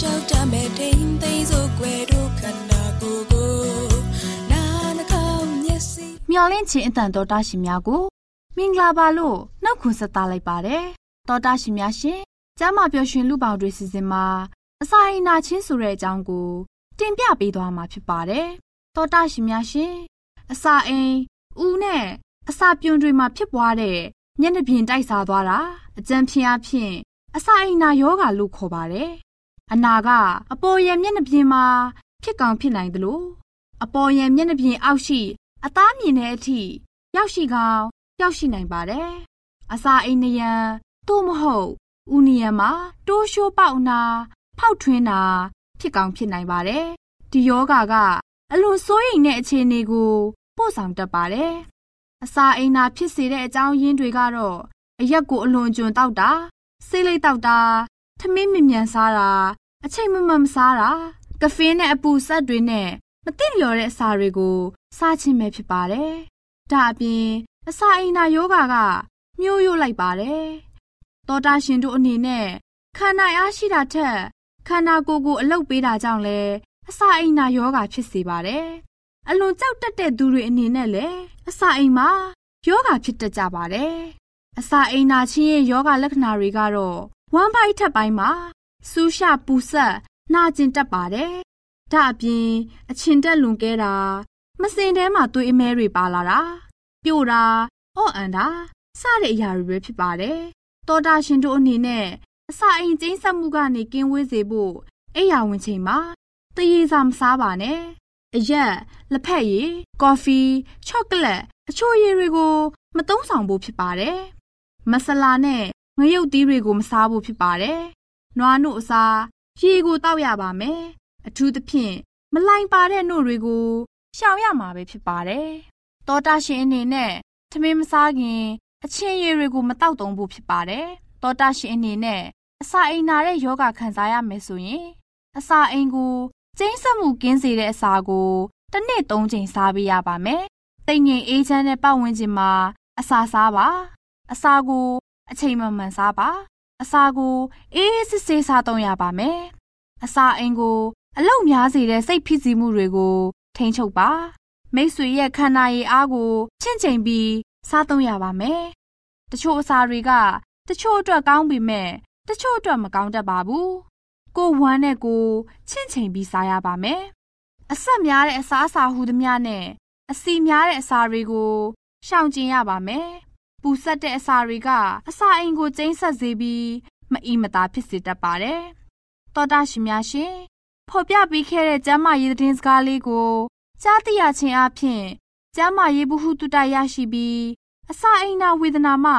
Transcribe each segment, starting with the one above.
ရှင်ပြေလိုက်လျှောက်တမဲ့တိမ်သိမ်းစို့ွယ်တို့ခန္ဓာကိုယ်ကိုနာနှကောင်းမျက်စိမျောလင့်ခြင်းအတန်တော်တာရှင်များကိုမင်္ဂလာပါလို့နှုတ်ခွန်းဆက်သလိုက်ပါတယ်တော်တာရှင်များရှင်ကျမ်းမာပျော်ရွှင်လူပေါင်းတွေစီစဉ်မှာအစာအိမ်နာချင်းဆိုတဲ့အကြောင်းကို တင်ပြပေးသွားမှာဖြစ်ပါတယ်တော်တာရှင်များရှင်အစာအိမ်ဦးနဲ့အစာပြုံတွေမှာဖြစ်ပွားတဲ့မျက်နှာပြင်တိုက်စားသွားတာအကြံဖြင့်အဖြစ်အစာအိမ်နာယောဂါလို့ခေါ်ပါတယ် အနာကအပေါ်ယံမျက်နှာပြင်မှာဖြစ်ကောင်ဖြစ်နိုင်သလိုအပေါ်ယံမျက်နှာပြင်အောက်ရှိ အသားမြင်တဲ့အထိရောက်ရှိကောင်ရောက်ရှိနိုင်ပါတယ်။အစာအိမ်နယံသို့မဟုတ်ဥနီယံမှာတိုးရှိုးပေါက်နာ ဖောက်ထွင်းတာဖြစ်ကောင်ဖြစ်နိုင်ပါတယ်။ဒီယောဂါကအလွန်စိုးရိမ်တဲ့အခြေအနေကိုပို့ဆောင်တတ်ပါတယ်။အစာအိမ်နာဖြစ်စေတဲ့အကြောင်းရင်းတွေကတော့အရက်ကိုအလွန်ကျွံတောက်တာဆေးလိပ်တောက်တာထမင်းမြမြန်စားတာ အချိန်မမှန်မစားတာကဖင်းနဲ့အပူဆက်တွေနဲ့မသိလျော်တဲ့အစာတွေကိုစားခြင်းပဲဖြစ်ပါတယ်။ဒါအပြင်အစာအိမ်နာယောဂါကမျိုးရိုးလိုက်ပါတယ်။သောတာရှင်တို့အနေနဲ့ခန္ဓာအားရှိတာထက်ခန္ဓာကိုယ်ကိုအလုတ်ပေးတာကြောင့်လဲအစာအိမ်နာယောဂါဖြစ်စေပါတယ်။အလွန်ကြောက်တက်တဲ့သူတွေအနေနဲ့လည်းအစာအိမ်မှာယောဂါဖြစ်တတ်ကြပါတယ်။အစာအိမ်နာချင်းရဲ့ယောဂါလက္ခဏာတွေကတော့ဝမ်းပိုက်ထက်ပိုင်းမှာ ဆူးရှပူဆက်နှာကျင်တက်ပါတယ်။ဒါအပြင်အချင်တက်လွန်ကဲတာမစင်ထဲမှာသွေးအမဲတွေပါလာတာပြိုတာအော့အန်တာစတဲ့အရာတွေပဲဖြစ်ပါတယ်။တောတာရှင်တို့အနေနဲ့အစာအိမ်ကျင်းဆက်မှုကနေကင်းဝေးစေဖို့အိယာဝင်ချိန်မှာတရေစာမစားပါနဲ့။အရက်လက်ဖက်ရည်ကော်ဖီချောကလက်အချိုရည်တွေကိုမသုံးဆောင်ဖို့ဖြစ်ပါတယ်။မဆလာနဲ့ငရုတ်သီးတွေကိုမစားဖို့ဖြစ်ပါတယ်။ နွားနို့အစားရေကိုတောက်ရပါမယ်။အထူးသဖြင့်မလိုင်ပါတဲ့နို့တွေကိုရှောင်ရမှာပဲဖြစ်ပါတယ်။တောတာရှင်အနေနဲ့သမင်းမစားခင်အချင်းရည်တွေကိုမတောက်တုံးဖို့ဖြစ်ပါတယ်။တောတာရှင်အနေနဲ့အစာအိမ်နာတဲ့ယောဂခံစားရမယ်ဆိုရင်အစာအိမ်ကိုကျင်းဆက်မှုကင်းစေတဲ့အစာကိုတစ်နေ့၃ချိန်စားပေးရပါမယ်။တိတ်ငြိမ်အေးချမ်းတဲ့ပတ်ဝန်းကျင်မှာအစာစားပါ။အစာကိုအချိန်မှန်မှန်စားပါ။ အစာကိုအေးစစ်ဆေးစားသုံးရပါမယ်။အစာအိမ်ကို အလောက်များစေတဲ့စိတ်ဖြစ်စီမှုတွေကိုထိန်းချုပ်ပါမိတ်ဆွေရဲ့ခန္ဓာရည်အားကိုချင့်ချိန်ပြီးစားသုံးရပါမယ်တချို့အစာတွေကတချို့အတွက်ကောင်းပေမဲ့တချို့အတွက်မကောင်းတတ်ပါဘူးကိုဝမ်းနဲ့ကိုချင့်ချိန်ပြီးစားရပါမယ်အဆက်များတဲ့အစားအစာဟူသမျှနဲ့အစီများတဲ့အစာတွေကိုရှောင်ကျဉ်ရပါမယ် ပူဆက်တဲ့အစာတွေကအစာအိမ်ကိုကျိန်းဆက်စေပြီးမအီမသာဖြစ်စေတတ်ပါတယ်တောတာရှင်များရှင်ဖော်ပြပေးခဲ့တဲ့ကျမ်းမာရေးသတင်းစကားလေးကိုကြားသိရခြင်းအပြင်ကျမ်းမာရေးဘ ഹു တုတရရှိပြီးအစာအိမ်နာဝေဒနာမှ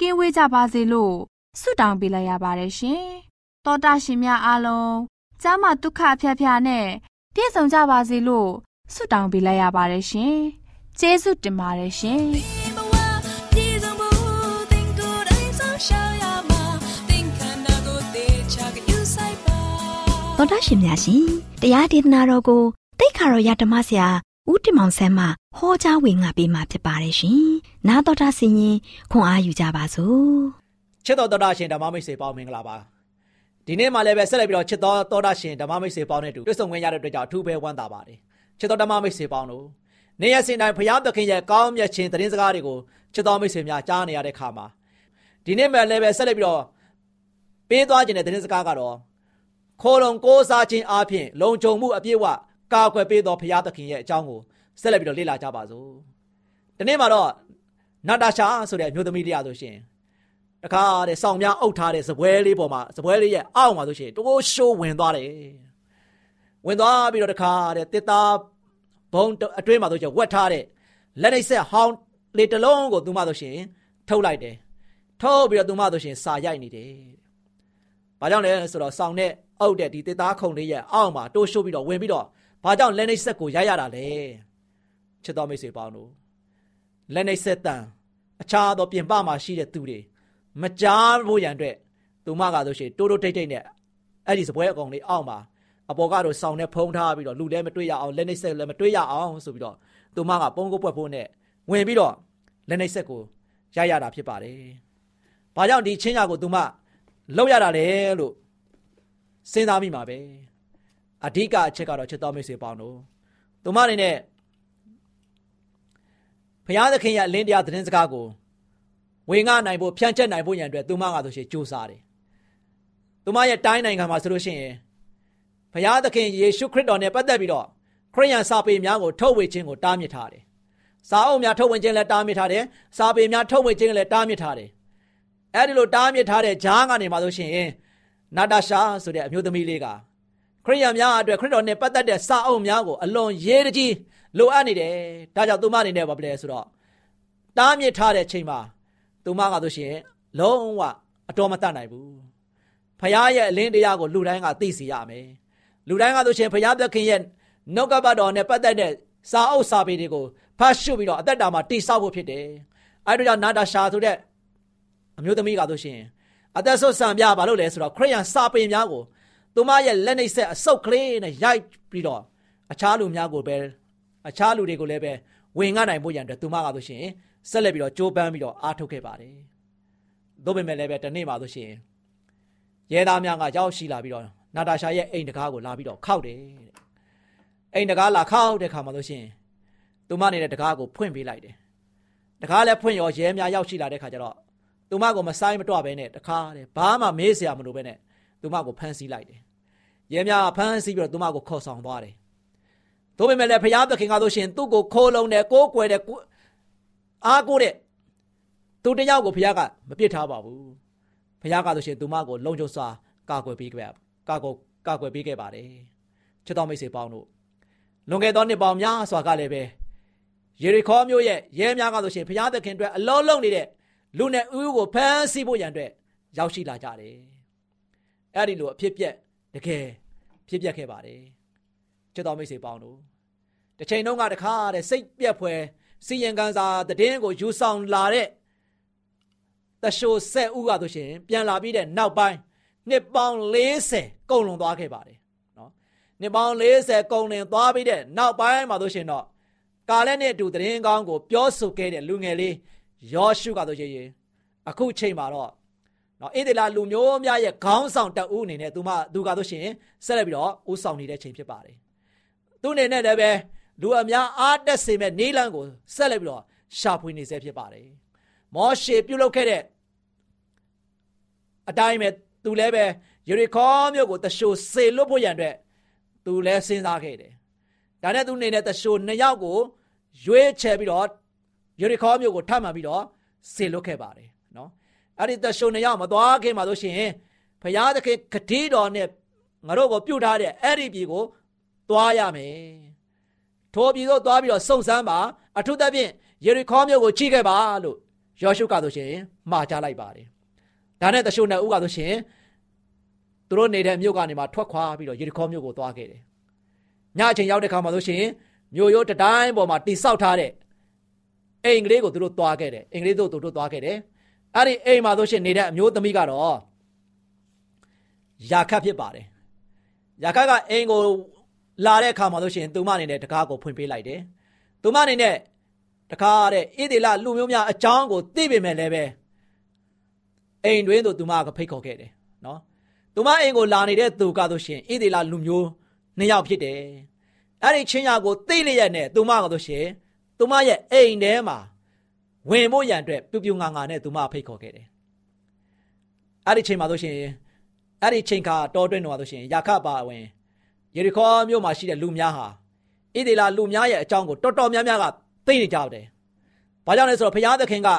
ကင်းဝေးကြပါစေလို့ဆုတောင်းပေးလိုက်ရပါတယ်ရှင်။တောတာရှင်များအားလုံးကျမ်းမာဒုက္ခအဖျက်ဖျားနဲ့ပြည့်စုံကြပါစေလို့ဆုတောင်းပေးလိုက်ရပါတယ်ရှင်။ကျေးဇူးတင်ပါတယ်ရှင်။ သောတာရှင်များရှင်တရားဒေသနာတော်ကိုတိတ်ခါတော်ရဓမ္မဆရာဦးတင်မောင်ဆန်းမှဟောကြားဝင်ငါပေးมาဖြစ်ပါတယ်ရှင်။နာတော်တာဆင်ရင်ခွန်အားယူကြပါစို့ချစ်တော်တော်တာရှင်ဓမ္မမိတ်ဆွေပေါင်းမင်္ဂလာပါဒီနေ့မှလည်းပဲဆက်လက်ပြီးတော့ချစ်တော်တော်တာရှင်ဓမ္မမိတ်ဆွေပေါင်းနဲ့အတူတွေ့ဆုံခွင့်ရတဲ့အတွက်ကြောင့်အထူးပဲဝမ်းသာပါတယ်ချစ်တော်ဓမ္မမိတ်ဆွေပေါင်းတို့နေ့ရက်စဉ်တိုင်းဘုရားသခင်ရဲ့ကောင်းမြတ်ခြင်းသတင်းစကားတွေကိုချစ်တော်မိတ်ဆွေများကြားနေရတဲ့ခါမှာဒီနေ့မှလည်းပဲဆက်လက်ပြီးတော့ပေးသွားခြင်းတဲ့သတင်းစကားကတော့ ခိုးလုံကိုးစားခြင်းအပြင်လုံခြုံမှုအပြည့်အဝကာကွယ်ပေးသောဘုရားသခင်ရဲ့အကြောင်းကိုဆက်လက်ပြီးတော့လေ့လာကြပါစို့ဒီနေ့မှာတော့နာတာရှာဆိုတဲ့အမျိုးသမီးလေးရဆိုရှင်တခါတဲ့စောင်းများအုပ်ထားတဲ့စပွဲလေးပေါ်မှာစပွဲလေးရဲ့အောက်မှာဆိုရှင်တိုးရှိုးဝင်သွားတယ်ဝင်သွားပြီးတော့တခါတဲ့တစ်သားဘုံအတွင်းမှာဆိုရှင်ဝက်ထားတဲ့လက်နှိပ်ဆက်ဟောင်းလေးတစ်လုံးကိုသူမဆိုရှင်ထုတ်လိုက်တယ်ထုတ်ပြီးတော့သူမဆိုရှင်စာရိုက်နေတယ်ဘာကြောင့်လဲဆိုတော့စောင်းနဲ့ အုပ်တဲ့ဒီတစ်သားခုံလေးရဲ့အောက်မှာတိုးရှိုးပြီးတော့ဝင်ပြီးတော့ဘာကြောင့်လက်နှိပ်ဆက်ကိုရိုက်ရတာလဲချစ်တော်မိတ်ဆွေပေါင်းတို့လက်နှိပ်ဆက်တန်အခြားသောပြင်ပမှာရှိတဲ့သူတွေမကြားဖို့ရန်အတွက်သူမကဆိုရှင်တိုးတိုးတိတ်တိတ်နဲ့အဲ့ဒီစပွဲအကောင်လေးအောက်မှာအပေါ်ကတော့စောင်းနဲ့ဖုံးထားပြီးတော့လူလည်းမတွေ့ရအောင်လက်နှိပ်ဆက်လည်းမတွေ့ရအောင်ဆိုပြီးတော့သူမကပုံကိုပွက်ဖို့နဲ့ဝင်ပြီးတော့လက်နှိပ်ဆက်ကိုရရတာဖြစ်ပါတယ်။ဘာကြောင့်ဒီချင်းညာကိုသူမလောက်ရတာလဲလို့ စဉ်းစားမိမှာပဲ။အဓိကအချက်ကတော့ချစ်တော်မိတ်ဆွေပေါင်းတို့သူမအနေနဲ့ဘုရားသခင်ရဲ့အလင်းတရားသတင်းစကားကိုဝင်ငှနိုင်ဖို့ဖြန့်ချက်နိုင်ဖို့ရန်အတွက်သူမကဆိုရှင်ကြိုးစားတယ်။သူမရဲ့တိုင်းနိုင်ငံမှာဆိုလို့ရှိရင်ဘုရားသခင်ယေရှုခရစ်တော်နဲ့ပတ်သက်ပြီးတော့ခရိယန်စာပေများကိုထုတ်ဝေခြင်းကိုတားမြစ်ထားတယ်။စာအုပ်များထုတ်ဝေခြင်းလည်းတားမြစ်ထားတယ်။စာပေများထုတ်ဝေခြင်းလည်းတားမြစ်ထားတယ်။အဲဒီလိုတားမြစ်ထားတဲ့ဂျားကနေမှဆိုရှင် နာတာရှာဆိုတဲ့အမျိုးသမီးလေးကခရိယန်များအတွက်ခရစ်တော်နဲ့ပတ်သက်တဲ့စာအုပ်များကိုအလွန်ရေးတကြီးလိုအပ်နေတယ်။ဒါကြောင့်သူမအနေနဲ့ဘာဖြစ်လဲဆိုတော့တားမြစ်ထားတဲ့ချိန်မှာသူမကဆိုရှင်လုံးဝအတော်မတတ်နိုင်ဘူးဖခင်ရဲ့အလင်းတရားကိုလူတိုင်းကသိစေရမယ်လူတိုင်းကဆိုရှင်ဖခင်သခင်ရဲ့နှုတ်ကပတ်တော်နဲ့ပတ်သက်တဲ့စာအုပ်စာပေတွေကိုဖတ်ရှုပြီးတော့အသက်တာမှာတိဆောက်ဖို့ဖြစ်တယ်အဲဒါကြောင့်နာတာရှာဆိုတဲ့အမျိုးသမီးကဆိုရှင် အသက်ဆုတ်ဆံပြဘာလို့လဲဆိုတော့ခရိယန်စာပေများကိုသူမရဲ့လက်နှိပ်ဆက်အဆုတ်ကလေးနဲ့ရိုက်ပြီးတော့အခြားလူများကိုပဲအခြားလူတွေကိုလည်းပဲဝင်ငှနိုင်ဖို့ရန်အတွက်သူမကဆိုရှင်ဆက်လက်ပြီးတော့ကြိုးပမ်းပြီးတော့အားထုတ်ခဲ့ပါတယ်။သို့ပေမဲ့လည်းပဲတနေ့မှဆိုရှင်ရဲသားများကရောက်ရှိလာပြီးတော့နာတာရှာရဲ့အိမ်တကားကိုလာပြီးတော့ခောက်တယ်တဲ့။အိမ်တကားလာခောက်တဲ့ခါမှဆိုရှင်သူမနေတဲ့တကားကိုဖွင့်ပေးလိုက်တယ်။တကားလည်းဖွင့်ရောရဲများရောက်ရှိလာတဲ့ခါကျတော့ သူမကိုမဆိုင်မတော့ဘဲနဲ့တခါတဲ့ဘာမှမေးစရာမလိုဘဲနဲ့သူမကိုဖမ်းဆီးလိုက်တယ်။ရဲများဖမ်းဆီးပြီးတော့သူမကိုခေါ်ဆောင်သွားတယ်။သို့ပေမဲ့လည်းဖရာသခင်ကဆိုရှင်သူ့ကိုခိုးလုံးတယ်ကိုးကွယ်တယ်အားကိုးတဲ့သူတယောက်ကိုဘုရားကမပြစ်ထားပါဘူးဘုရားကဆိုရှင်သူမကိုလုံခြုံစွာကာကွယ်ပေးခဲ့ကာကွယ်ကာကွယ်ပေးခဲ့ပါတယ်ချစ်တော်မိတ်ဆွေပေါင်းတို့လွန်ခဲ့သောနှစ်ပေါင်းများစွာကလည်းပဲယေရီခေါမြို့ရဲ့ရဲများကဆိုရှင်ဘုရားသခင်အတွက်အလုံးလုံးနေတဲ့ လူနဲ့ဥကိုဖမ်းဆီးဖို့ရန်အတွက်ရောက်ရှိလာကြတယ်အဲ့ဒီလိုအဖြစ်ပြက်တကယ်ဖြစ်ပြက်ခဲ့ပါတယ်ချစ်တော်မိတ်ဆွေပေါင်းတို့တစ်ချိန်လုံးကတခါတဲ့စိတ်ပြက်ဖွယ်စီရင်ကန်စာတည်င်းကိုယူဆောင်လာတဲ့တရှိုးဆက်ဦးကဆိုရှင်ပြန်လာပြီးတဲ့နောက်ပိုင်းနှစ်ပေါင်း40ကုန်လွန်သွားခဲ့ပါတယ်နော်နှစ်ပေါင်း40ကုန်လင်သွားပြီးတဲ့နောက်ပိုင်းမှာဆိုရှင်တော့ကာလက်နဲ့အတူတည်င်းကောင်းကိုပြောဆိုခဲ့တဲ့လူငယ်လေး ယောရှုကဆိုရှင်အခုချိန်မှာတော့နော်ဣသေလလူမျိုးများရဲ့ခေါင်းဆောင်တအုပ်အနေနဲ့သူမသူကဆိုရှင်ဆက်လက်ပြီးတော့ဦးဆောင်နေတဲ့ချိန်ဖြစ်ပါတယ်သူအနေနဲ့လည်းပဲလူအများအားတက်စေမဲ့နေလန်းကိုဆက်လက်ပြီးတော့ရှာဖွေနေဆဲဖြစ်ပါတယ်မောရှေပြုလုပ်ခဲ့တဲ့အတိုင်းပဲသူလည်းပဲယေရီခေါမြို့ကိုတရှိုစေလွတ်ဖို့ရန်အတွက်သူလည်းစဉ်းစားခဲ့တယ်ဒါနဲ့သူအနေနဲ့တရှိုနှစ်ယောက်ကိုရွေးချယ်ပြီးတော့ ယေရီခေါမြို့ကိုထပ်မှန်ပြီးတော့စေလွတ်ခဲ့ပါတယ်နော်အဲ့ဒီတရှိုနှစ်ယောက်မသွားခင်မှာဆိုရှင်ဘုရားသခင်ဂတိတော်နဲ့ငါတို့ကိုပြုတ်ထားတဲ့အဲ့ဒီပြည်ကိုသွားရမယ်ထိုပြည်သို့သွားပြီးတော့စုံစမ်းပါအထူးသဖြင့်ယေရီခေါမြို့ကိုချိခဲ့ပါလို့ယောရှုကဆိုရှင်မှာကြားလိုက်ပါတယ်ဒါနဲ့တရှိုနှစ်ဦးကဆိုရှင်သူတို့နေတဲ့မြို့ကနေမှထွက်ခွာပြီးတော့ယေရီခေါမြို့ကိုသွားခဲ့တယ်ညအချိန်ရောက်တဲ့ခါမှာဆိုရှင်မြို့ရိုးတတိုင်းပေါ်မှာတိဆောက်ထားတဲ့ အိမ်ကလေးကိုသူတို့သွားခဲ့တယ်အိမ်ကလေးတို့သူတို့သွားခဲ့တယ်အဲ့ဒီအိမ်မှာဆိုရှင်နေတဲ့အမျိုးသမီးကတော့ယာခတ်ဖြစ်ပါတယ်ယာခတ်ကအိမ်ကိုလာတဲ့အခါမှာဆိုရှင်သူမအနေနဲ့တကားကိုဖွင့်ပေးလိုက်တယ်သူမအနေနဲ့တကားတဲ့ဣသေလလူမျိုးများအကြောင်းကိုသိပေမဲ့လည်းပဲအိမ်တွင်းသို့သူမကဖိတ်ခေါ်ခဲ့တယ်နော်သူမအိမ်ကိုလာနေတဲ့သူကဆိုရှင်ဣသေလလူမျိုးနှစ်ယောက်ဖြစ်တယ်အဲ့ဒီချင်းညာကိုသိလျက်နဲ့သူမကဆိုရှင် သူမရဲ့အိမ်ထဲမှာဝင်ဖို့ရန်အတွက်ပြူပြူငါငါနဲ့သူမဖိတ်ခေါ်ခဲ့တယ်အဲ့ဒီချိန်မှာဆိုရှင်အဲ့ဒီချိန်ခါတော်တွင်းတော်ဆိုရှင်ယာခပါဝင်ယေရီခေါမြို့မှာရှိတဲ့လူများဟာဣဒေလာလူများရဲ့အကြောင်းကိုတော်တော်များများကသိနေကြတယ်။ဘာကြောင့်လဲဆိုတော့ဘုရားသခင်ကဣ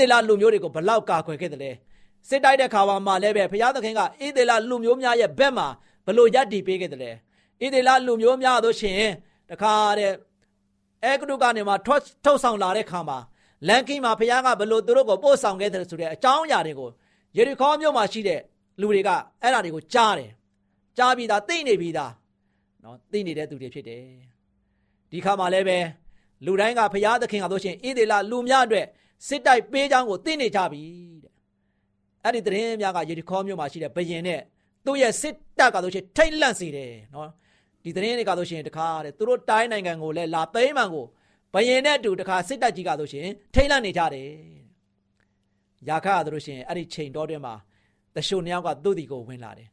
ဒေလာလူမျိုးတွေကိုဘလောက်ကာကွယ်ခဲ့တယ်လဲ။စစ်တိုက်တဲ့ခါမှာလည်းပဲဘုရားသခင်ကဣဒေလာလူမျိုးများရဲ့ဘက်မှာဘလို့ယက်တီပေးခဲ့တယ်လဲ။ဣဒေလာလူမျိုးများတို့ရှင်တခါတဲ့ အဲဂရုကနေမှထွက်ထုတ်ဆောင်လာတဲ့ခါမှာလန်ကင်းမှာဘုရားကဘလို့သူတို့ကိုပို့ဆောင်ခဲ့တယ်ဆိုတဲ့အကြောင်းအရာတွေကိုယေရီခေါမြို့မှာရှိတဲ့လူတွေကအဲ့ဒါတွေကိုကြားတယ်။ကြားပြီးသားသိနေပြီးသားနော်သိနေတဲ့သူတွေဖြစ်တယ်ဒီခါမှာလည်းပဲလူတိုင်းကဖရာသခင်ကဆိုရှင်ဣသေလလူများအတွက်စစ်တိုက်ပေးချောင်းကိုသိနေကြပြီတဲ့အဲ့ဒီသတင်းများကယေရီခေါမြို့မှာရှိတဲ့ဘယင်နဲ့သူ့ရဲ့စစ်တပ်ကဆိုရှင်ထိတ်လန့်စေတယ်နော် ဒီသတင်းတွေကဆိုရှင်တခါတဲ့သူတို့တိုင်းနိုင်ငံကိုလည်းလာသိမ်းမှန်ကိုဘယင်နဲ့အတူတခါစစ်တပ်ကြီးကဆိုရှင်ထိတ်လန့်နေကြတယ်ယာခါကဆိုရှင်အဲ့ဒီချိန်တော်တွင်မှာတရှုံနှစ်ယောက်ကသူ့ဒီကိုဝင်လာတယ်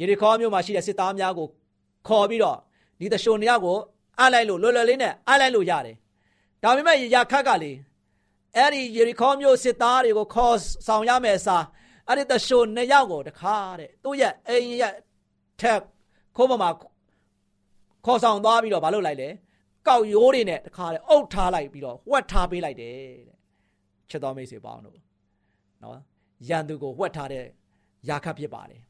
ယေရီခေါမြို့မှာရှိတဲ့စစ်သားများကိုခေါ်ပြီးတော့ဒီတရှုံနှစ်ယောက်ကိုအားလိုက်လို့လွယ်လွယ်လေးနဲ့အားလိုက်လို့ရတယ်။ဒါပေမဲ့ယာခတ်ကလေအဲ့ဒီယေရီခေါမြို့စစ်သားတွေကိုခေါ်ဆောင်ရမယ်စာအဲ့ဒီတရှုံနှစ်ယောက်ကိုတခါတဲ့သူ့ရဲ့အိမ်ရဲ့ထက်ခိုးပေါ်မှာ ခေါ်ဆောင်သွားပြီးတော့မလုပ်လိုက်လေကောက်ရိုးတွေနဲ့တခါတဲ့အုပ်ထားလိုက်ပြီးတော့ဝှက်ထားပေးလိုက်တယ်တဲ့ချစ်တော်မိတ်ဆွေပေါင်းတို့နော်ရန်သူကိုဝှက်ထားတဲ့ယာခတ်ဖြစ်ပါတယ်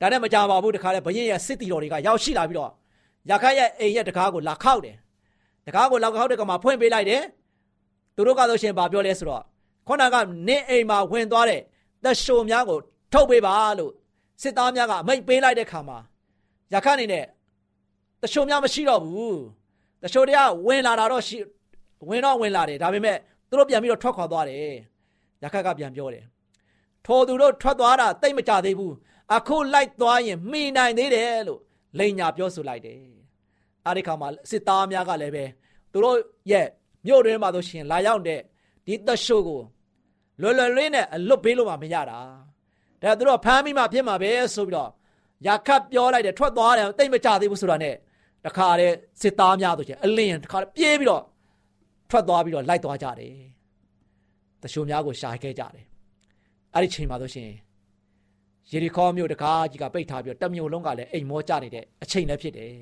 ဒါနဲ့မကြပါဘူးတခါလေဘရင်ရဲ့စစ်တီတော်တွေကရောက်ရှိလာပြီးတော့ရခိုင်ရဲ့အိမ်ရဲ့တကားကိုလာခောက်တယ်တကားကိုလောက်ခောက်တဲ့ကောင်မှာဖွင့်ပေးလိုက်တယ်သူတို့ကဆိုရှင်ဗာပြောလဲဆိုတော့ခုနကနင်းအိမ်မှာဝင်သွားတဲ့တရှိုများကိုထုတ်ပေးပါလို့စစ်သားများကအမိတ်ပေးလိုက်တဲ့ခါမှာရခိုင်နေနဲ့ တရှိုများမရှိတော့ဘူးတရှိုတွေကဝင်လာတာတော့ရှိဝင်တော့ဝင်လာတယ်ဒါပေမဲ့သူတို့ပြန်ပြီးတော့ထွက်ခွာသွားတယ်ရခိုင်ကပြန်ပြောတယ်ထိုသူတို့ထွက်သွားတာတိတ်မကြသေးဘူးအခုလိုက်သွားရင်မှီနိုင်သေးတယ်လို့လိန်ညာပြောဆိုလိုက်တယ်အဲ့ဒီခါမှာစစ်သားများကလည်းပဲသူတို့ရဲ့မြို့တွင်းမှာဆိုရှင်လာရောက်တဲ့ဒီတရှိုးကိုလွယ်လွယ်လေးနဲ့အလွတ်ပေးလို့မှမရတာဒါသူတို့ဖမ်းပြီးမှဖြစ်မှာပဲဆိုပြီးတော့ရာခတ်ပြောလိုက်တယ်ထွက်သွားတယ်တိတ်မကြသေးဘူးဆိုတာနဲ့ တခါတည်းစစ်သားများဆိုရှင်အလင်းတခါပြေးပြီးတော့ထွက်သွားပြီးတော့လိုက်သွားကြတယ်တရှိုးများကိုရှာခဲ့ကြတယ်အဲ့ဒီချိန်မှာဆိုရှင်ယေရီခေါမြို့တကားကြီးကပိတ်ထားပြီးတော့တမျိုးလုံးကလည်းအိမ်မောကျနေတဲ့အချိန်လည်းဖြစ်တယ်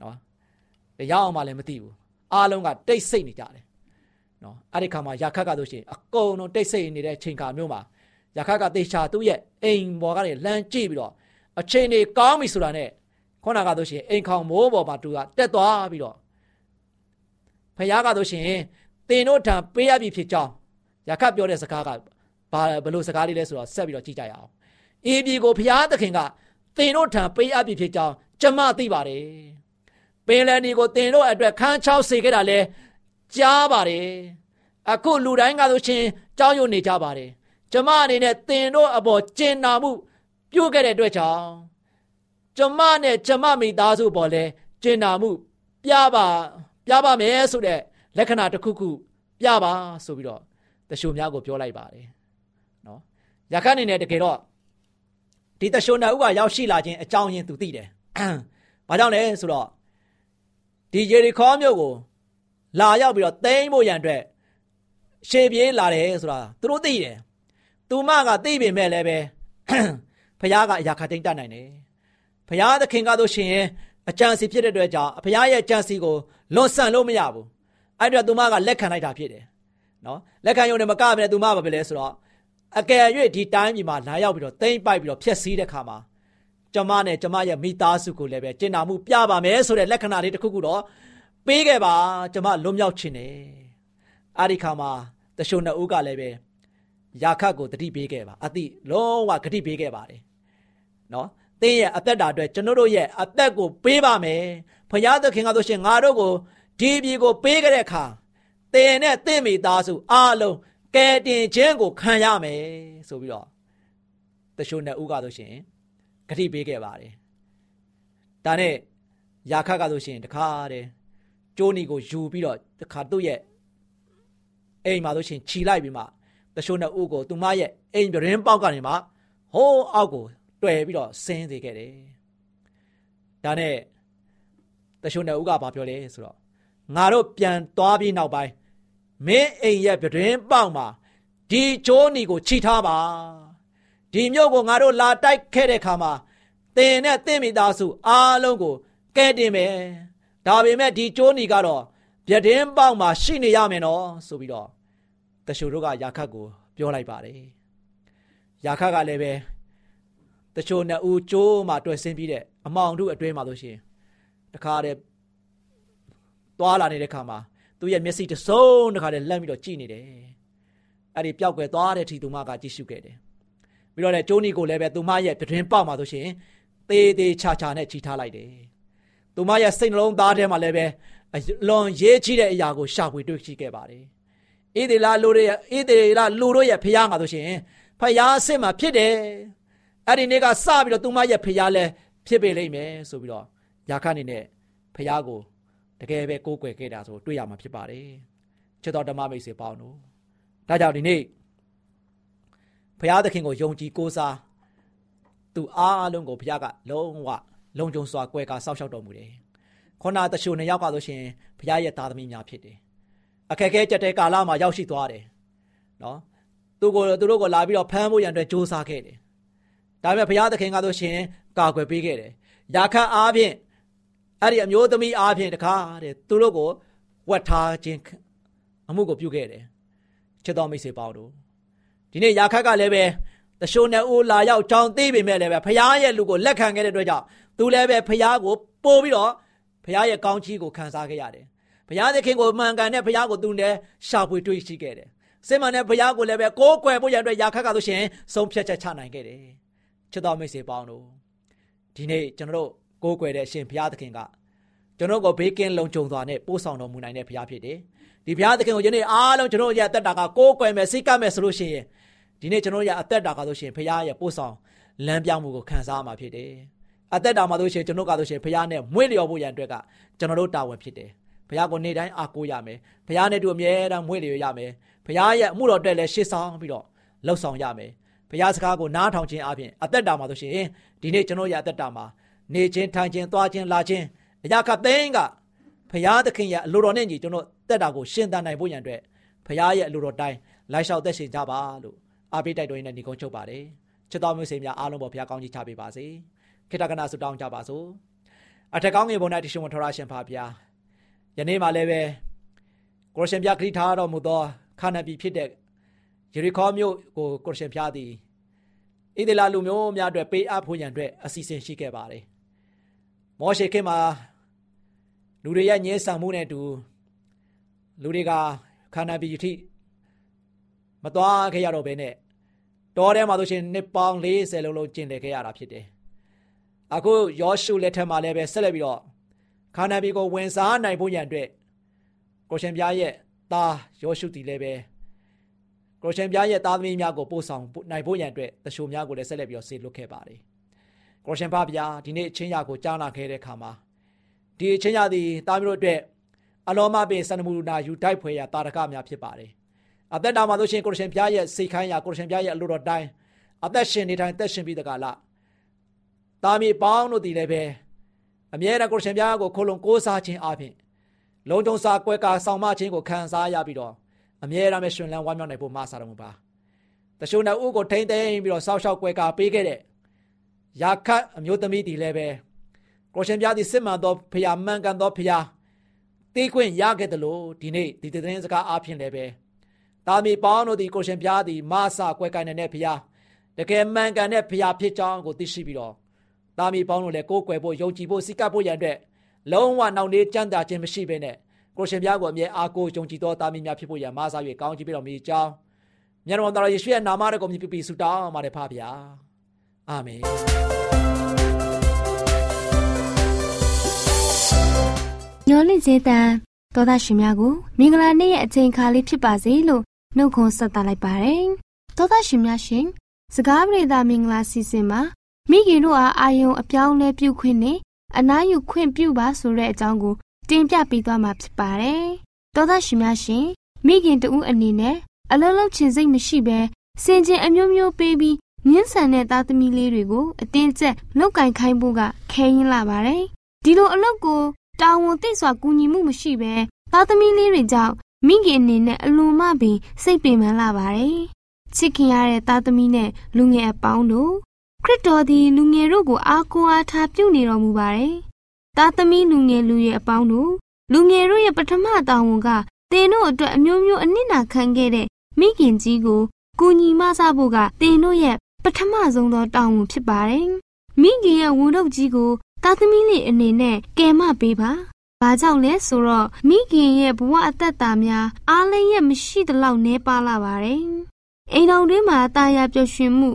နော်တရားအောင်မှလည်းမသိဘူးအားလုံးကတိတ်ဆိတ်နေကြတယ်နော်အဲ့ဒီခါမှာယာခတ်ကဆိုရှင်အကုန်လုံးတိတ်ဆိတ်နေတဲ့အချိန်ခါမျိုးမှာယာခတ်ကတေချာသူ့ရဲ့အိမ်ပေါ်ကနေလမ်းကြည့်ပြီးတော့အချိန်တွေကောင်းပြီဆိုတာနဲ့ ခုနကဆိုရှင်အိမ်ခေါင်မိုးပေါ်မှာသူကတက်သွားပြီးတော့ဖခင်ကဆိုရှင်တင်တို့ထံပေးရပြီဖြစ်ကြောင်းယာခတ်ပြောတဲ့စကားကဘာဘယ်လိုစကားလေးလဲဆိုတော့ဆက်ပြီးတော့ကြည့်ကြရအောင်အေးပြည်ကိုဘုရားသခင်ကသင်တို့ထံပေးအပ်ပြီဖြစ်ကြောင်းကျမသိပါတယ်ပင်လယ်ဒီကိုသင်တို့အတွက်ခန်းချောက်စေခဲ့တာလဲကြားပါတယ်အခုလူတိုင်းကဆိုရှင်ကြောက်ရွံ့နေကြပါတယ်ကျမအနေနဲ့သင်တို့အပေါ်ကျင်နာမှုပြုခဲ့တဲ့အတွက်ကြောင့် ကျမနဲ့ကျမမိသားစုပေါ်လဲကျင်နာမှု ပြပါပြပါမယ်ဆိုတဲ့လက္ခဏာတစ်ခုခုပြပါဆိုပြီးတော့တရှုများကိုပြောလိုက်ပါတယ်နော်ရခတ်အနေနဲ့တကယ်တော့ဒီတရှုံနာဦးကရောက်ရှိလာခြင်းအကြောင်းရင်းသူသိတယ်။ဘာကြောင့်လဲဆိုတော့ဒီယေရီခေါမြို့ကိုလာရောက်ပြီးတော့သိမ်းဖို့ရန်အတွက်ရှေ့ပြေးလာတယ်ဆိုတာသူတို့သိတယ်။သူမကသိပေမဲ့လည်းပဲဖခင်ကအရာခတ်တိတ်တတ်နိုင်တယ်။ ဖခင်သခင်ကတော့ရှင်ရဲ့အကြံစီဖြစ်တဲ့အတွက်ကြောင့်ဖခင်ရဲ့အကြံစီကိုလွန်ဆန်လို့မရဘူး။အဲ့တော့သူမကလက်ခံလိုက်တာဖြစ်တယ်။နော်လက်ခံရုံနဲ့မကဘဲနဲ့သူမဘာပဲလဲဆိုတော့အကယ်၍ဒီတိုင်းပြည်မှာလာရောက်ပြီးတော့တိမ့်ပိုက်ပြီးတော့ဖျက်ဆီးတဲ့ခါမှာကျမနဲ့ကျမရဲ့မိသားစုကိုလည်းပဲကျင့်နာမှုပြပါမယ်ဆိုတဲ့လက္ခဏာလေးတစ်ခုခုတော့ပေးခဲ့ပါကျမလွန်မြောက်ခြင်းနဲ့အဲ့ဒီခါမှာတရှုံနှစ်ဦးကလည်းပဲယာခတ်ကိုတတိပေးခဲ့ပါအတိလုံးဝဂတိပေးခဲ့ပါတယ်နော် သင်ရဲ့အသက်တာအတွက်ကျွန်တော်တို့ရဲ့အသက်ကိုပေးပါမယ်ဖခင်သခင်ကဆိုရှင်ငါတို့ကိုဒီပြည်ကိုပေးခဲ့တဲ့အခါသင်နဲ့သင်မိသားစုအားလုံးကဲတင်ခြင်းကိုခံရမယ်ဆိုပြီးတော့တရှုံနှစ်ဦးကဆိုရှင်ဂတိပေးခဲ့ပါတယ်ဒါနဲ့ယာခတ်ကဆိုရှင်တခါတည်းကျိုးနီကိုယူပြီးတော့တခါသူ့ရဲ့အိမ်မှာဆိုရှင်ခြီလိုက်ပြီးမှတရှုံနှစ်ဦးကိုသူမရဲ့အိမ်ပြရင်းပေါက်ကနေမှဟိုးအောက်ကို တွယ်ပြီးတော့ဆင်းစေခဲ့တယ်ဒါနဲ့တရှုံနှစ်ဦးကဘာပြောလဲဆိုတော့ငါတို့ပြန်သွားပြီးနောက်ပိုင်းမင်းအိမ်ရဲ့ပြင်းပေါက်မှာဒီကျိုးနီကိုခြိထားပါဒီမြို့ကိုငါတို့လာတိုက်ခဲ့တဲ့ခါမှာတင်နဲ့တင့်မိသားစုအားလုံးကိုကဲတင်မယ်ဒါပေမဲ့ဒီကျိုးနီကတော့ပြတင်းပေါက်မှာရှိနေရမယ်နော်ဆိုပြီးတော့တချို့တို့ကယာခတ်ကိုပြောလိုက်ပါတယ်ယာခတ်ကလည်းပဲ တချို့နှစ်ဦးကျိုးမှာတွေ့ဆင်းပြီးတဲ့အမောင်တို့အတွင်းမှာလို့ရှိရင်တခါတည်းသွားလာနေတဲ့ခါမှာသူ့ရဲ့မျက်စိတစ်စုံတခါတည်းလှမ်းပြီးတော့ကြည့်နေတယ်အဲ့ဒီပျောက်ကွယ်သွားတဲ့အထိသူမကကြည့်ရှုခဲ့တယ်ပြီးတော့လေကျိုးနီကိုလည်းပဲသူမရဲ့ပြတင်းပေါက်မှာဆိုရှင်သေးသေးချာချာနဲ့ခြိထားလိုက်တယ်သူမရဲ့စိတ်နှလုံးသားထဲမှာလည်းပဲလွန်ရေးချတဲ့အရာကိုရှာဖွေတွေ့ရှိခဲ့ပါတယ်ဣသေလလူတွေဣသေလလူတို့ရဲ့ဖျားမှာဆိုရှင်ဖျားအစ်စ်မှာဖြစ်တယ် အဲ့ဒီနေ့ကစပြီးတော့သူမရဲ့ဖျားလဲဖြစ်ပေလိမ့်မယ်ဆိုပြီးတော့ယာခအနေနဲ့ဖျားကိုတကယ်ပဲကိုးကွယ်ခဲ့တာဆိုတွေ့ရမှာဖြစ်ပါတယ်ချစ်တော်ဓမ္မမိတ်ဆွေပေါင်းတို့ဒါကြောင့်ဒီနေ့ဘုရားသခင်ကိုယုံကြည်ကိုးစားသူအားလုံးကိုဘုရားကလုံးဝလုံခြုံစွာကွယ်ကာစောင့်ရှောက်တော်မူတယ်ခုနတချို့နှစ်ယောက်ကဆိုရှင်ဘုရားရဲ့သားသမီးများဖြစ်တယ်အခက်အခဲကြက်တဲ့ကာလမှာရောက်ရှိသွားတယ်နော်သူကိုသူတို့ကိုလာပြီးတော့ဖမ်းဖို့ရန်အတွက်စ조사ခဲ့တယ် ဒါပေမဲ့ဘုရားသခင်ကဆိုရှင်ကာကွယ်ပေးခဲ့တယ်ယာခတ်အားဖြင့်အဲ့ဒီအမျိုးသမီးအားဖြင့်တခါတဲ့သူတို့ကိုဝတ်ထားခြင်းအမှုကိုပြုခဲ့တယ်ချစ်တော်မိတ်ဆွေပေါင်းတို့ဒီနေ့ယာခတ်ကလည်းပဲတရှိုးနဲ့ဦးလာရောက်ကြောင်းသိပေမဲ့လည်းပဲဖခင်ရဲ့လူကိုလက်ခံခဲ့တဲ့အတွက်ကြောင့်သူလည်းပဲဖခင်ကိုပို့ပြီးတော့ဖခင်ရဲ့ကောင်းချီးကိုခံစားခဲ့ရတယ်ဘုရားသခင်ကိုမှန်ကန်တဲ့ဘုရားကိုသူလည်းရှာဖွေတွေ့ရှိခဲ့တယ်စိတ်မှန်တဲ့ဘုရားကိုလည်းပဲကိုးကွယ်ဖို့ရန်အတွက်ယာခတ်ကဆိုရှင်ဆုံးဖြတ်ချက်ချနိုင်ခဲ့တယ် ချစ်တော်မိတ်ဆွေပေါင်းတို့ဒီနေ့ကျွန်တော်တို့ကိုးကွယ်တဲ့အရှင်ဘုရားသခင်ကကျွန်တော်ကိုဘေးကင်းလုံခြုံစွာနဲ့ပို့ဆောင်တော်မူနိုင်တဲ့ဘုရားဖြစ်တယ်ဒီဘုရားသခင်ကိုယနေ့အားလုံးကျွန်တော်ရဲ့အသက်တာကကိုးကွယ်မယ်စိတ်ကမယ်ဆိုလို့ရှိရင်ဒီနေ့ကျွန်တော်ရဲ့အသက်တာကဆိုရှင်ဘုရားရဲ့ပို့ဆောင်လမ်းပြမှုကိုခံစားမှာဖြစ်တယ်အသက်တာမှာဆိုရှင်ကျွန်တော်ကဆိုရှင်ဘုရားနဲ့မွေ့လျော်ဖို့ရန်အတွက်ကကျွန်တော်တို့တာဝန်ဖြစ်တယ်ဘုရားကိုနေ့တိုင်းအားကိုးရမယ်ဘုရားနဲ့တူအမြဲတမ်းမွေ့လျော်ရမယ်ဘုရားရဲ့အမှုတော်တက်လည်းရှေ့ဆောင်ပြီးတော့လှုပ်ဆောင်ရမယ် ဘုရားစကားကိုနားထောင်ခြင်းအပြင်အသက်တာမှာဆိုရှင်ဒီနေ့ကျွန်တော်ရဲ့အသက်တာမှာနေခြင်းထိုင်ခြင်းသွားခြင်းလာခြင်းအရာကသိန်းကဘုရားသခင်ရဲ့အလိုတော်နဲ့ညီကျွန်တော်တက်တာကိုရှင်းတန်နိုင်ဖို့ရန်အတွက်ဘုရားရဲ့အလိုတော်တိုင်းလိုက်လျှောက်သက်ရှင်ကြပါလို့အားပေးတိုက်တော်ရင်းနဲ့ညီကုန်းချုပ်ပါတယ်ချစ်တော်မျိုးစေများအားလုံးပေါ်ဘုရားကောင်းကြီးချပေးပါစေခေတ္တကနာဆုတောင်းကြပါစို့အထက်ကောင်းငယ်ပေါ်၌တရှိမထော်ရရှင်ဖာဘုရားယနေ့မှလည်းပဲကိုရရှင်ပြခရီးထားတော်မူသောခါနပြီဖြစ်တဲ့ ယေရီခေါမြို့ကိုကိုရရှင်ပြသည်ဣသေလလူမျိုးများအတွက်ပေးအပ်ဖို့ရန်အတွက်အစီအစဉ်ရှိခဲ့ပါတယ်။မောရှေခေတ်မှာလူတွေရဲ့ညှင်းဆန်မှုနဲ့အတူလူတွေကခါနပြီထိမသွားခဲ့ရတော့ဘဲနဲ့တောထဲမှာဆိုရှင်နှစ်ပေါင်း40လုံးလုံးကျင်လည်ခဲ့ရတာဖြစ်တယ်။အခုယောရှုလက်ထက်မှာလည်းပဲဆက်လက်ပြီးတော့ခါနာဘီကိုဝင်စားနိုင်ဖို့ရန်အတွက်ကိုရှင်ပြားရဲ့သားယောရှုတီလည်းပဲ ကိုရှင်ပြားရဲ့သားသမီးများကိုပို့ဆောင်နိုင်ဖို့ရန်အတွက်တရှိုများကိုလည်းဆက်လက်ပြီးတော့ဆေလွတ်ခဲ့ပါတယ်ကိုရှင်ဖဗျာဒီနေ့အချင်းရကိုကြားနာခဲ့တဲ့အခါမှာဒီအချင်းရသည်သားမျိုးတို့အတွက်အလောမပင်စန္ဒမူနာယူတိုက်ဖွယ်ရာတာရကများဖြစ်ပါတယ်အသက်တာမှာဆိုရှင်ကိုရှင်ပြားရဲ့စိတ်ခိုင်းရာကိုရှင်ပြားရဲ့အလိုတော်တိုင်းအသက်ရှင်နေတိုင်းသက်ရှင်ပြီးတကလားတာမီပေါင်းတို့ဒီလည်းပဲအမြဲတမ်းကိုရှင်ပြားကိုခိုလုံကိုးစားခြင်းအပြင်လုံခြုံစာကွဲကာဆောင်မခြင်းကိုခံစားရပြီးတော့ အမြဲတမ်းပဲရှင်လန်းဝမ်းမြောက်နိုင်ဖို့မဆာတော်မူပါတရှုံတဲ့ဥကိုထိမ့်သိမ်းပြီးတော့ဆောက်ရှောက်ကွဲကာပေးခဲ့တဲ့ရာခတ်အမျိုးသမီးဒီလည်းပဲကိုရှင်ပြားဒီစစ်မှန်သောဖရာမှန်ကန်သောဖရာတေးခွင့်ရခဲ့တယ်လို့ဒီနေ့ဒီသတင်းစကားအားဖြင့်လည်းပဲတာမီပေါင်းတို့ဒီကိုရှင်ပြားဒီမဆာကွဲကိုင်းနေတဲ့ဖရာတကယ်မှန်ကန်တဲ့ဖရာဖြစ်ကြောင်းကိုသိရှိပြီးတော့တာမီပေါင်းတို့လည်းကိုးကွယ်ဖို့ယုံကြည်ဖို့စိတ်ကပ်ဖို့ရန်အတွက်လုံးဝနှောင့်နှေးကြမ်းတာခြင်းမရှိဘဲနဲ့ ကိုရှင်ပြားကိုအမြဲအားကိုးယုံကြည်သောတာမီများဖြစ်ဖို့ရန်မဆာ၍ကောင်းချီးပေးတော်မူကြောင်းမြတ်တော်တော်ယေရှုရဲ့နာမတော်ကိုမြည်ပြီးဆုတောင်းပါတယ်ဖပါဗျာအာမင်ညောလင့်စေတံသောသားရှင်များကိုမင်္ဂလာနေ့ရဲ့အချိန်အခါလေးဖြစ်ပါစေလို့နှုတ်ခွန်းဆက်သလိုက်ပါတယ်သောသားရှင်များရှင်စကားပြေသာမင်္ဂလာစီစဉ်မှာမိခင်တို့အားအာယုံအပြောင်းလဲပြုခွင့်နဲ့အနားယူခွင့်ပြုပါဆိုတဲ့အကြောင်းကို တင်ပြပေးသွားမှာဖြစ်ပါတယ်သောသားရှင်များရှင်မိခင်တူအနေနဲ့အလုံးလုံးချင်စိတ်မရှိဘဲစင်ကျင်အမျိုးမျိုးပေးပြီးညှင်းဆန်တဲ့သားသမီးလေးတွေကိုအတင်းကျပ်လောက်ကင်ခိုင်းဖို့ကခဲရင်လာပါတယ်ဒီလိုအလုပ်ကိုတာဝန်သိစွာကူညီမှုမရှိဘဲသားသမီးလေးတွေကြောင့်မိခင်အနေနဲ့အလွန်မှပင်စိတ်ပင်ပန်းလာပါတယ်ချစ်ခင်ရတဲ့သားသမီးနဲ့လူငယ်အပေါင်းတို့ခရစ်တော်သည်လူငယ်တို့ကိုအားကိုးအားထားပြုနေတော်မူပါတယ် သားသမီးလူငယ်လူရဲ့အပေါင်းတို့လူငယ်တို့ရဲ့ပထမတာဝန်ကသင်တို့အတွက်အမျိုးမျိုးအနစ်နာခံခဲ့တဲ့မိခင်ကြီးကိုကူညီမဆဖို့ကသင်တို့ရဲ့ပထမဆုံးသောတာဝန်ဖြစ်ပါတယ်မိခင်ရဲ့ဝန်ထုတ်ကြီးကိုသားသမီးလေးအနေနဲ့ကယ်မပေးပါ။ဘာကြောင့်လဲဆိုတော့မိခင်ရဲ့ဘဝအသက်တာများအားလည်းရဲ့မရှိသလောက်နှဲပါလာပါတယ်။အိမ်တော်တွင်းမှာတာယာပျော်ရွှင်မှု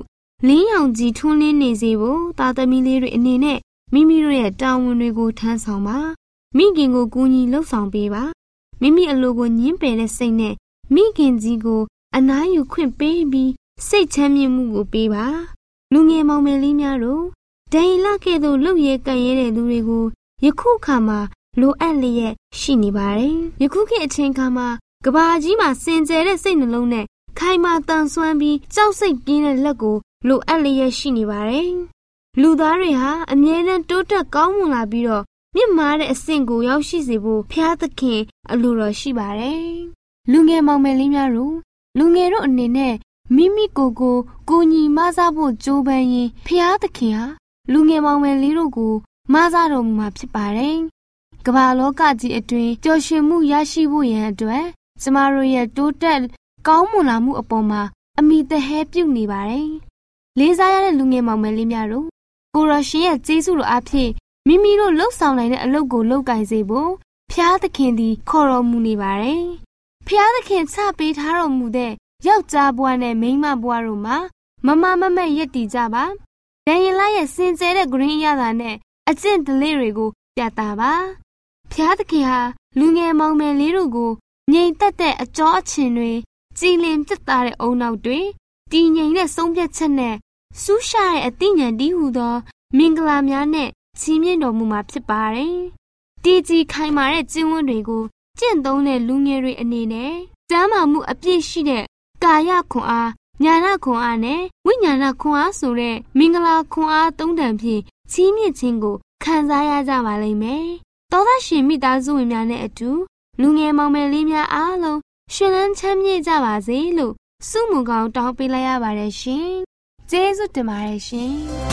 လင်းရောင်ကြီးထွန်းလင်းနေစေဖို့သားသမီးလေးတွေအနေနဲ့ မိမိတို့ရဲ့တာဝန်တွေကိုထမ်းဆောင်ပါ။မိခင်ကိုကူညီလှုပ်ဆောင်ပေးပါ။မိမိအလိုကိုညှင်းပယ်တဲ့စိတ်နဲ့မိခင်ကြီးကို အနားယူခွင့်ပေးပြီးစိတ်ချမ်းမြေ့မှုကိုပေးပါ။လူငယ်မောင်မယ်လေးများတို့ဒိန်လကဲ့သို့လှုပ်ရဲကန်ရဲတဲ့သူတွေကိုယခုခါမှာလိုအပ်လျက်ရှိနေပါတယ်။ယခုခေတ်အချိန်ခါမှာကဘာကြီးမှာစင်ကြယ်တဲ့စိတ်နှလုံးနဲ့ခိုင်မာတန်ဆွမ်းပြီးကြောက်စိတ်ပြင်းတဲ့လက်ကိုလိုအပ်လျက်ရှိနေပါတယ်။ လူသားတွေဟာအမြဲတမ်းတိုးတက်ကောင်းမွန်လာပြီးတော့မြင့်မားတဲ့အဆင့်ကိုရောက်ရှိစေဖို့ဖျားသခင်အလိုတော်ရှိပါတယ်။လူငယ်မောင်မယ်လေးများတို့လူငယ်တို့အနေနဲ့မိမိကိုယ်ကိုကိုညီမဆဖို့ကြိုးပမ်းရင်ဖျားသခင်ဟာလူငယ်မောင်မယ်လေးတို့ကိုမဆတော်မူမှာဖြစ်ပါတယ်။ကမ္ဘာလောကကြီးအတွင်းပျော်ရွှင်မှုရရှိဖို့ရန်အတွက်ကျမတို့ရဲ့တိုးတက်ကောင်းမွန်လာမှုအပေါ်မှာအမိတဟဲပြုနေပါတယ်။လေးစားရတဲ့လူငယ်မောင်မယ်လေးများတို့ ကိုရရှင်ရဲ့ကျေးဇူးတော်အဖြစ်မိမိတို့လှုပ်ဆောင်နိုင်တဲ့အလုပ်ကိုလုပ်ကင်စေဖို့ဖျားသခင်သည်ခေါ်တော်မူနေပါတယ်။ဖျားသခင်ချပေးထားတော်မူတဲ့ယောက်ျားဘဝနဲ့မိန်းမဘဝတို့မှာမမမမက်ရက်တည်ကြပါဒန်ယလရဲ့စင်ကြဲတဲ့ဂရင်းရတာနဲ့အကျင့်ဒလေးတွေကိုပြတာပါဖျားသခင်ဟာလူငယ်မောင်မယ်လေးတို့ကိုငြိမ်သက်တဲ့အကြောအချင်တွေကြည်လင်ပြတ်သားတဲ့အုံနောက်တွေတည်ငြိမ်တဲ့ဆုံးဖြတ်ချက်နဲ့ စူးရှာတဲ့အသိဉာဏ်တည်ဟူသော မင်္ဂလာများနဲ့ချီးမြှင့်တော်မူမှာဖြစ်ပါတယ်။တည်ကြည်ခိုင်မာတဲ့ကျင့်ဝတ်တွေကိုကျင့်သုံးတဲ့လူငယ်တွေအနေနဲ့ကျမ်းမာမှုအပြည့်ရှိတဲ့ကာယခွန်အားညာနာခွန်အားနဲ့ဝိညာဏခွန်အားဆိုတဲ့မင်္ဂလာခွန်အားသုံးတန်ဖြင့်ချီးမြှင့်ခြင်းကိုခံစားရကြပါလိမ့်မယ်။သောသားရှင်မိသားစုဝင်များနဲ့အတူလူငယ်မောင်မယ်လေးများအားလုံးရှင်လန်းချမ်းမြေ့ကြပါစေလို့ဆုမွန်ကောင်းတောင်းပေးလိုက်ရပါတယ်ရှင်။ ကျေးဇူးတင်ပါတ